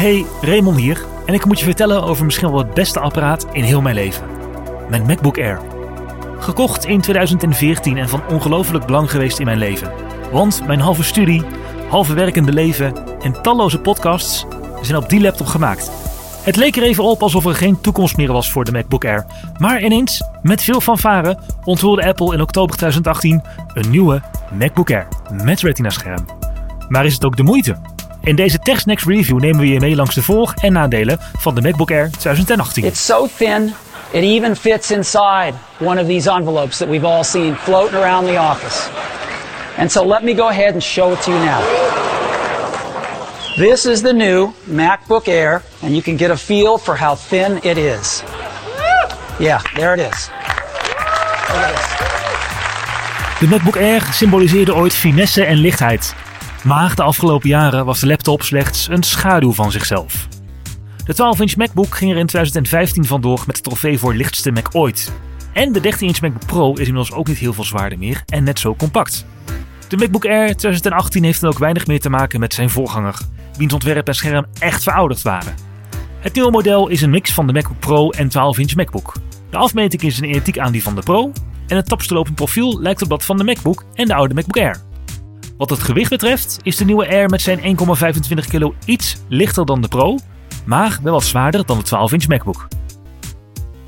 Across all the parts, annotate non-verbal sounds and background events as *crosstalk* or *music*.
Hey, Raymond hier en ik moet je vertellen over misschien wel het beste apparaat in heel mijn leven. Mijn MacBook Air. Gekocht in 2014 en van ongelooflijk belang geweest in mijn leven. Want mijn halve studie, halve werkende leven en talloze podcasts zijn op die laptop gemaakt. Het leek er even op alsof er geen toekomst meer was voor de MacBook Air. Maar ineens, met veel fanfare, onthulde Apple in oktober 2018 een nieuwe MacBook Air met Retina-scherm. Maar is het ook de moeite? In deze TechSnacks review nemen we je mee langs de voor- en nadelen van de MacBook Air 2018. It's so thin, it even fits inside one of these envelopes that we've all seen floating around the office. And so let me go ahead and show it to you now. This is the new MacBook Air, and you can get a feel for how thin it is. Yeah, there it is. Look at this. De MacBook Air symboliseerde ooit finesse en lichtheid. Maar de afgelopen jaren was de laptop slechts een schaduw van zichzelf. De 12-inch MacBook ging er in 2015 vandoor met de trofee voor lichtste Mac ooit. En de 13-inch MacBook Pro is inmiddels ook niet heel veel zwaarder meer en net zo compact. De MacBook Air 2018 heeft dan ook weinig meer te maken met zijn voorganger, wiens ontwerp en scherm echt verouderd waren. Het nieuwe model is een mix van de MacBook Pro en 12-inch MacBook. De afmeting is een identiek aan die van de Pro en het tapstelopend profiel lijkt op dat van de MacBook en de oude MacBook Air. Wat het gewicht betreft is de nieuwe Air met zijn 1,25 kilo iets lichter dan de Pro, maar wel wat zwaarder dan de 12-inch MacBook.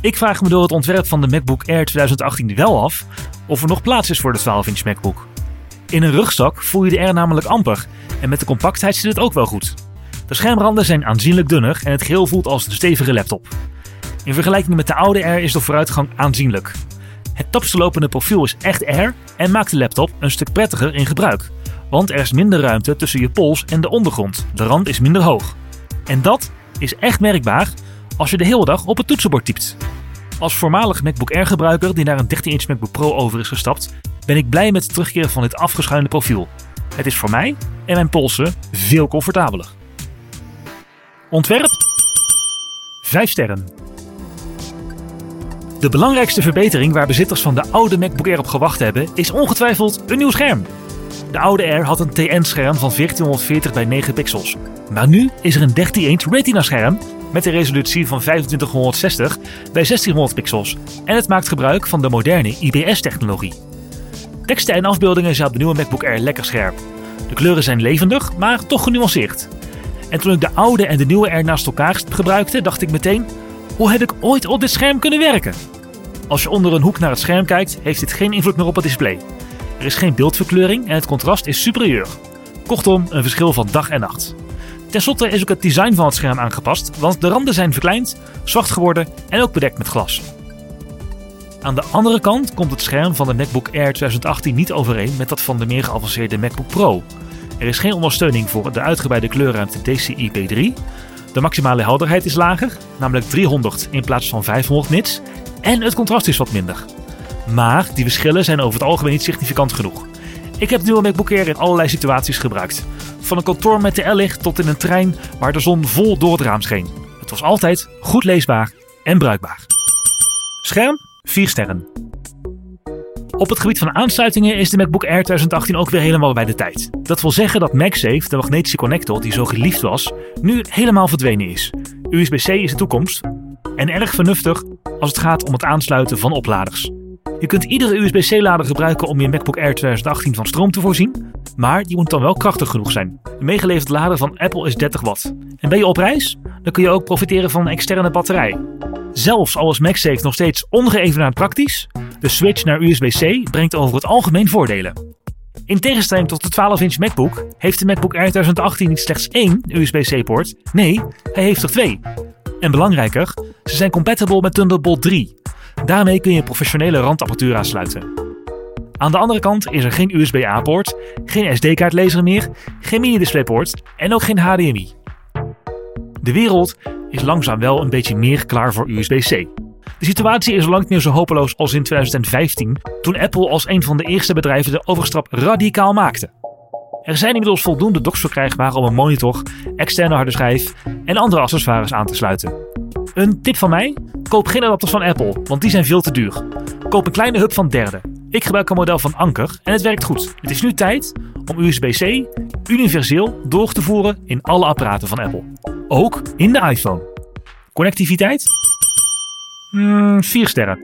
Ik vraag me door het ontwerp van de MacBook Air 2018 wel af of er nog plaats is voor de 12-inch MacBook. In een rugzak voel je de Air namelijk amper en met de compactheid zit het ook wel goed. De schermranden zijn aanzienlijk dunner en het geheel voelt als een stevige laptop. In vergelijking met de oude Air is de vooruitgang aanzienlijk. Het tapstelopende profiel is echt Air en maakt de laptop een stuk prettiger in gebruik. Want er is minder ruimte tussen je pols en de ondergrond. De rand is minder hoog. En dat is echt merkbaar als je de hele dag op het toetsenbord typt. Als voormalig MacBook Air gebruiker die naar een 13-inch MacBook Pro over is gestapt, ben ik blij met het terugkeren van dit afgeschuinde profiel. Het is voor mij en mijn polsen veel comfortabeler. Ontwerp 5 sterren. De belangrijkste verbetering waar bezitters van de oude MacBook Air op gewacht hebben, is ongetwijfeld een nieuw scherm. De oude Air had een TN-scherm van 1440 bij 9 pixels. Maar nu is er een 13-inch Retina-scherm met een resolutie van 2560 bij 1600 pixels. En het maakt gebruik van de moderne IPS-technologie. Teksten en afbeeldingen zijn op de nieuwe MacBook Air lekker scherp. De kleuren zijn levendig, maar toch genuanceerd. En toen ik de oude en de nieuwe Air naast elkaar gebruikte, dacht ik meteen: hoe heb ik ooit op dit scherm kunnen werken? Als je onder een hoek naar het scherm kijkt, heeft dit geen invloed meer op het display. Er is geen beeldverkleuring en het contrast is superieur. Kortom, een verschil van dag en nacht. Ten slotte is ook het design van het scherm aangepast, want de randen zijn verkleind, zwart geworden en ook bedekt met glas. Aan de andere kant komt het scherm van de MacBook Air 2018 niet overeen met dat van de meer geavanceerde MacBook Pro. Er is geen ondersteuning voor de uitgebreide kleurruimte DCI-P3. De maximale helderheid is lager, namelijk 300 in plaats van 500 nits. En het contrast is wat minder. Maar die verschillen zijn over het algemeen niet significant genoeg. Ik heb nieuwe MacBook Air in allerlei situaties gebruikt. Van een kantoor met de L-licht tot in een trein waar de zon vol door het raam scheen. Het was altijd goed leesbaar en bruikbaar. Scherm 4 sterren. Op het gebied van aansluitingen is de MacBook Air 2018 ook weer helemaal bij de tijd. Dat wil zeggen dat MagSafe, de magnetische connector die zo geliefd was, nu helemaal verdwenen is. USB-C is de toekomst en erg vernuftig als het gaat om het aansluiten van opladers. Je kunt iedere USB-C-lader gebruiken om je MacBook Air 2018 van stroom te voorzien, maar die moet dan wel krachtig genoeg zijn. De meegeleverde lader van Apple is 30 watt. En ben je op reis? Dan kun je ook profiteren van een externe batterij. Zelfs al is MagSafe nog steeds ongeëvenaard praktisch, de switch naar USB-C brengt over het algemeen voordelen. In tegenstelling tot de 12-inch MacBook heeft de MacBook Air 2018 niet slechts één USB-C-poort, nee, hij heeft er twee. En belangrijker, ze zijn compatible met Thunderbolt 3. Daarmee kun je professionele randapparatuur aansluiten. Aan de andere kant is er geen USB-A-poort, geen SD-kaartlezer meer, geen mini-displaypoort en ook geen HDMI. De wereld is langzaam wel een beetje meer klaar voor USB-C. De situatie is lang niet meer zo hopeloos als in 2015, toen Apple als een van de eerste bedrijven de overstap radicaal maakte. Er zijn inmiddels voldoende docks verkrijgbaar om een monitor, externe harde schijf en andere accessoires aan te sluiten. Een tip van mij? Koop geen adapters van Apple, want die zijn veel te duur. Koop een kleine hub van derde. Ik gebruik een model van Anker en het werkt goed. Het is nu tijd om USB-C universeel door te voeren in alle apparaten van Apple. ook in de iPhone. Connectiviteit? Hmm, 4 sterren.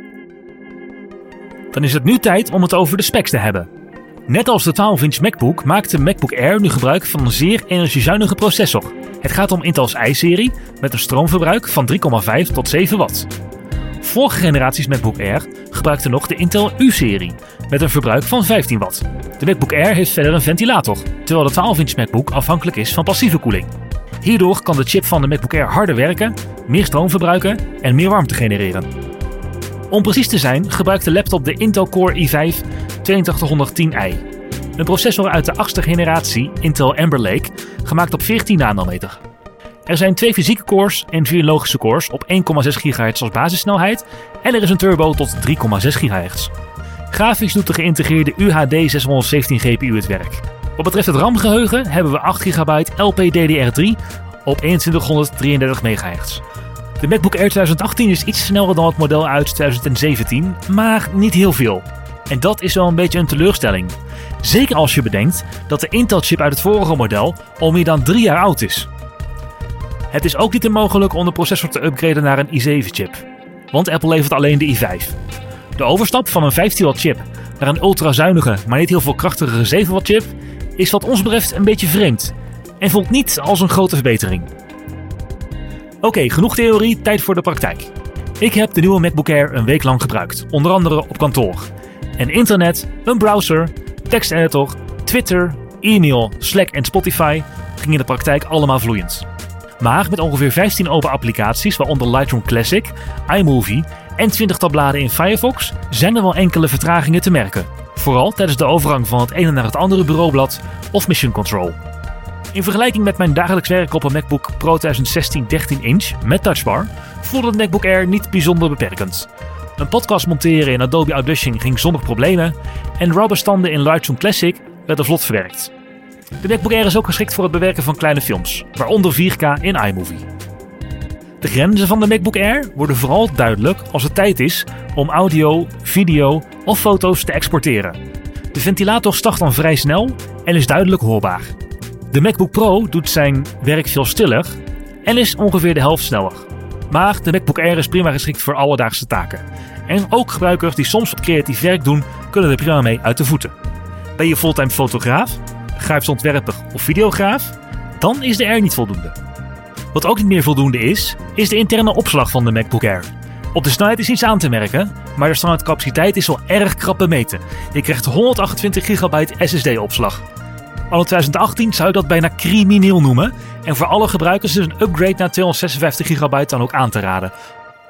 Dan is het nu tijd om het over de specs te hebben. Net als de 12-inch MacBook maakt de MacBook Air nu gebruik van een zeer energiezuinige processor. Het gaat om Intel's i-serie met een stroomverbruik van 3,5 tot 7 watt. Vorige generaties MacBook Air gebruikten nog de Intel U-serie met een verbruik van 15 watt. De MacBook Air heeft verder een ventilator, terwijl de 12-inch MacBook afhankelijk is van passieve koeling. Hierdoor kan de chip van de MacBook Air harder werken, meer stroom verbruiken en meer warmte genereren. Om precies te zijn gebruikt de laptop de Intel Core i5 8210i. Een processor uit de achtste generatie Intel Amber Lake, gemaakt op 14 nanometer. Er zijn twee fysieke cores en vier logische cores op 1,6 GHz als basissnelheid en er is een turbo tot 3,6 GHz. Grafisch doet de geïntegreerde UHD 617 GPU het werk. Wat betreft het RAM-geheugen hebben we 8 GB LPDDR3 op 2133 MHz. De MacBook Air 2018 is iets sneller dan het model uit 2017, maar niet heel veel. En dat is wel een beetje een teleurstelling. Zeker als je bedenkt dat de Intel-chip uit het vorige model al meer dan 3 jaar oud is. Het is ook niet mogelijk om de processor te upgraden naar een i7-chip, want Apple levert alleen de i5. De overstap van een 15 watt chip naar een ultrazuinige, maar niet heel veel krachtigere 7 watt chip is wat ons betreft een beetje vreemd en voelt niet als een grote verbetering. Oké, genoeg theorie, tijd voor de praktijk. Ik heb de nieuwe MacBook Air een week lang gebruikt, onder andere op kantoor. En internet, een browser, teksteditor, Twitter, e-mail, Slack en Spotify gingen in de praktijk allemaal vloeiend. Maar met ongeveer 15 open applicaties, waaronder Lightroom Classic, iMovie en 20 tabbladen in Firefox, zijn er wel enkele vertragingen te merken. Vooral tijdens de overgang van het ene naar het andere bureaublad of Mission Control. In vergelijking met mijn dagelijks werk op een MacBook Pro 2016 13 inch met touchbar, voelde de MacBook Air niet bijzonder beperkend. Een podcast monteren in Adobe Audition ging zonder problemen en RAW-bestanden in Lightroom Classic werden vlot verwerkt. De MacBook Air is ook geschikt voor het bewerken van kleine films, waaronder 4K in iMovie. De grenzen van de MacBook Air worden vooral duidelijk als het tijd is om audio, video of foto's te exporteren. De ventilator start dan vrij snel en is duidelijk hoorbaar. De MacBook Pro doet zijn werk veel stiller en is ongeveer de helft sneller. Maar de MacBook Air is prima geschikt voor alledaagse taken. En ook gebruikers die soms wat creatief werk doen, kunnen er prima mee uit de voeten. Ben je fulltime fotograaf, grafisch ontwerper of videograaf? Dan is de Air niet voldoende. Wat ook niet meer voldoende is, is de interne opslag van de MacBook Air. Op de snelheid is niets aan te merken, maar de standaardcapaciteit is wel erg krap bemeten. Je krijgt 128 GB SSD-opslag. Anno 2018 zou je dat bijna crimineel noemen. En voor alle gebruikers is een upgrade naar 256 GB dan ook aan te raden.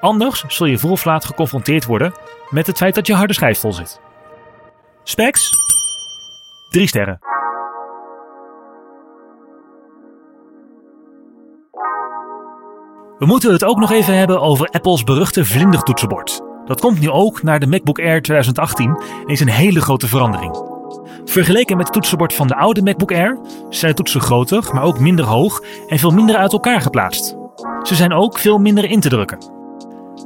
Anders zul je vroeg of laat geconfronteerd worden met het feit dat je harde schijf vol zit. Specs? 3 sterren. We moeten het ook nog even hebben over Apple's beruchte vlindertoetsenbord. Dat komt nu ook naar de MacBook Air 2018 en is een hele grote verandering. Vergeleken met het toetsenbord van de oude MacBook Air zijn de toetsen groter, maar ook minder hoog en veel minder uit elkaar geplaatst. Ze zijn ook veel minder in te drukken.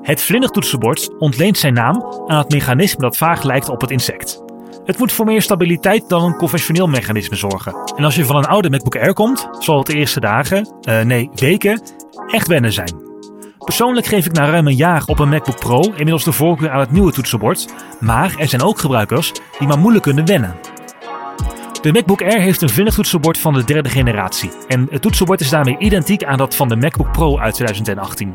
Het vlindertoetsenbord ontleent zijn naam aan het mechanisme dat vaag lijkt op het insect. Het moet voor meer stabiliteit dan een conventioneel mechanisme zorgen. En als je van een oude MacBook Air komt, zal het de eerste dagen, uh, nee weken, echt wennen zijn. Persoonlijk geef ik na ruim een jaar op een MacBook Pro inmiddels de voorkeur aan het nieuwe toetsenbord, maar er zijn ook gebruikers die maar moeilijk kunnen wennen. De MacBook Air heeft een vinnig toetsenbord van de derde generatie en het toetsenbord is daarmee identiek aan dat van de MacBook Pro uit 2018.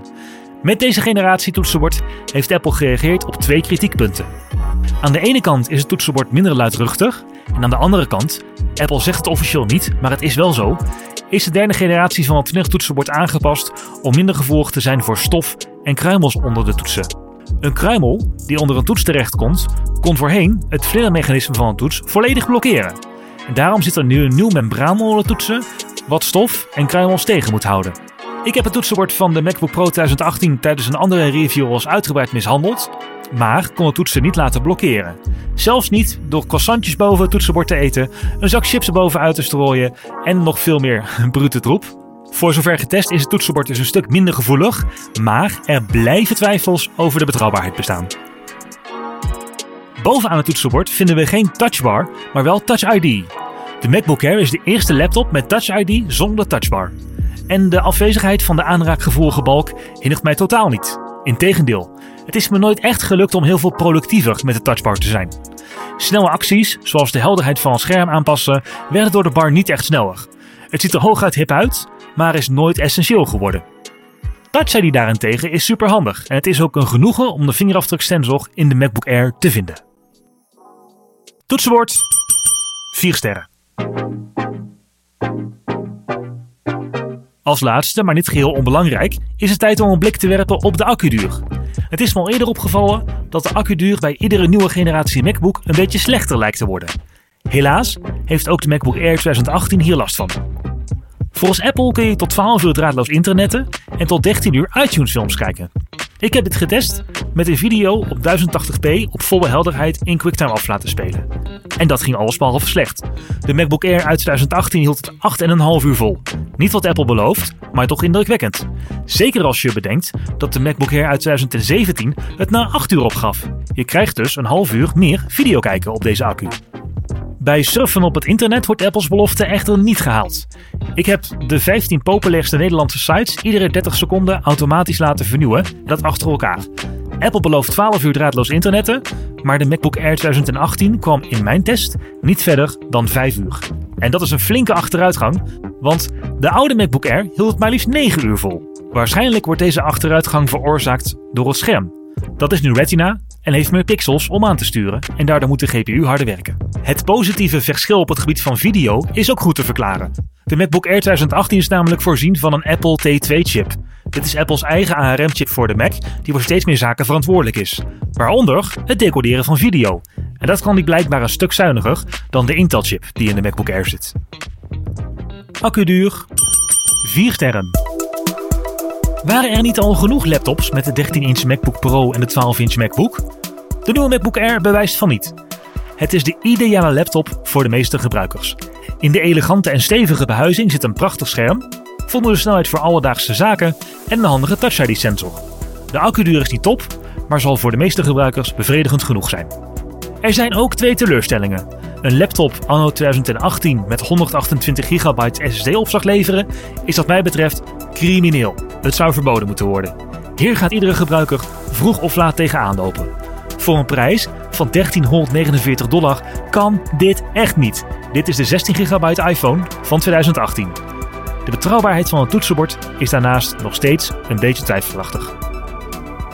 Met deze generatie toetsenbord heeft Apple gereageerd op twee kritiekpunten. Aan de ene kant is het toetsenbord minder luidruchtig en aan de andere kant, Apple zegt het officieel niet, maar het is wel zo, is de derde generatie van het toetsenbord aangepast om minder gevoelig te zijn voor stof en kruimels onder de toetsen. Een kruimel die onder een toets terechtkomt, kon voorheen het vlindermechanisme van een toets volledig blokkeren. En daarom zit er nu een nieuw membraan onder de toetsen, wat stof en kruimels tegen moet houden. Ik heb het toetsenbord van de MacBook Pro 2018 tijdens een andere review al eens uitgebreid mishandeld, maar kon het toetsen niet laten blokkeren. Zelfs niet door croissantjes boven het toetsenbord te eten, een zak chips erboven uit te strooien en nog veel meer *laughs* brute troep. Voor zover getest is het toetsenbord dus een stuk minder gevoelig, maar er blijven twijfels over de betrouwbaarheid bestaan. Bovenaan het toetsenbord vinden we geen touchbar, maar wel Touch ID. De MacBook Air is de eerste laptop met Touch ID zonder touchbar. En de afwezigheid van de aanraakgevoelige balk hindert mij totaal niet. Integendeel, het is me nooit echt gelukt om heel veel productiever met de touchbar te zijn. Snelle acties, zoals de helderheid van het scherm aanpassen, werden door de bar niet echt sneller. Het ziet er hooguit hip uit, maar is nooit essentieel geworden. Touch ID daarentegen is superhandig en het is ook een genoegen om de vingerafdruksensor in de MacBook Air te vinden. Toetsenbord 4 sterren. Als laatste, maar niet geheel onbelangrijk, is het tijd om een blik te werpen op de accuduur. Het is me al eerder opgevallen dat de accuduur bij iedere nieuwe generatie MacBook een beetje slechter lijkt te worden. Helaas heeft ook de MacBook Air 2018 hier last van. Volgens Apple kun je tot 12 uur draadloos internetten en tot 13 uur iTunes films kijken. Ik heb dit getest met een video op 1080p op volle helderheid in QuickTime af laten spelen. En dat ging allesbehalve slecht. De MacBook Air uit 2018 hield het 8,5 uur vol. Niet wat Apple belooft, maar toch indrukwekkend. Zeker als je bedenkt dat de MacBook Air uit 2017 het na 8 uur opgaf. Je krijgt dus een half uur meer video kijken op deze accu. Bij surfen op het internet wordt Apples belofte echter niet gehaald. Ik heb de 15 populairste Nederlandse sites iedere 30 seconden automatisch laten vernieuwen, dat achter elkaar. Apple belooft 12 uur draadloos internetten, maar de MacBook Air 2018 kwam in mijn test niet verder dan 5 uur. En dat is een flinke achteruitgang, want de oude MacBook Air hield het maar liefst 9 uur vol. Waarschijnlijk wordt deze achteruitgang veroorzaakt door het scherm. Dat is nu Retina en heeft meer pixels om aan te sturen en daardoor moet de GPU harder werken. Het positieve verschil op het gebied van video is ook goed te verklaren. De MacBook Air 2018 is namelijk voorzien van een Apple T2-chip. Dit is Apples eigen ARM-chip voor de Mac, die voor steeds meer zaken verantwoordelijk is. Waaronder het decoderen van video. En dat kan die blijkbaar een stuk zuiniger dan de Intel-chip die in de MacBook Air zit. Accuduur 4 sterren. Waren er niet al genoeg laptops met de 13-inch MacBook Pro en de 12-inch MacBook? De nieuwe MacBook Air bewijst van niet. Het is de ideale laptop voor de meeste gebruikers. In de elegante en stevige behuizing zit een prachtig scherm, voldoende snelheid voor alledaagse zaken en een handige Touch ID sensor. De accuduur is niet top, maar zal voor de meeste gebruikers bevredigend genoeg zijn. Er zijn ook twee teleurstellingen. Een laptop anno 2018 met 128 GB SSD-opslag leveren is wat mij betreft crimineel. Het zou verboden moeten worden. Hier gaat iedere gebruiker vroeg of laat tegenaan lopen. Voor een prijs van 1349 dollar kan dit echt niet. Dit is de 16 GB iPhone van 2018. De betrouwbaarheid van het toetsenbord is daarnaast nog steeds een beetje twijfelachtig.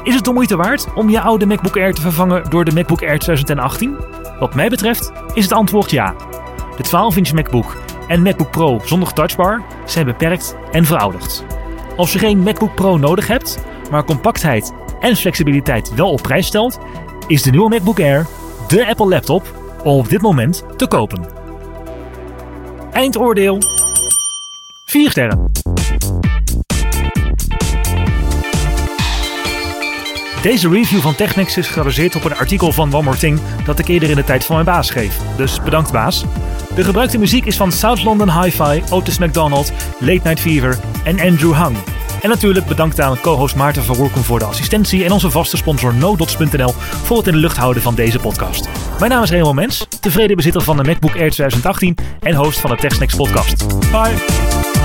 Is het de moeite waard om je oude MacBook Air te vervangen door de MacBook Air 2018? Wat mij betreft is het antwoord ja. De 12-inch MacBook en MacBook Pro zonder touchbar zijn beperkt en verouderd. Als je geen MacBook Pro nodig hebt, maar compactheid en flexibiliteit wel op prijs stelt, is de nieuwe MacBook Air de Apple laptop om op dit moment te kopen. Eindoordeel 4 sterren. Deze review van Technics is gebaseerd op een artikel van One More Thing dat ik eerder in de tijd van mijn baas schreef. Dus bedankt baas. De gebruikte muziek is van South London Hi-Fi, Otis McDonald, Late Night Fever en Andrew Hung. En natuurlijk bedankt aan co-host Maarten van Roerkom voor de assistentie en onze vaste sponsor NoDots.nl voor het in de lucht houden van deze podcast. Mijn naam is Raymond Mens, tevreden bezitter van de MacBook Air 2018 en host van de TechSnacks podcast. Bye!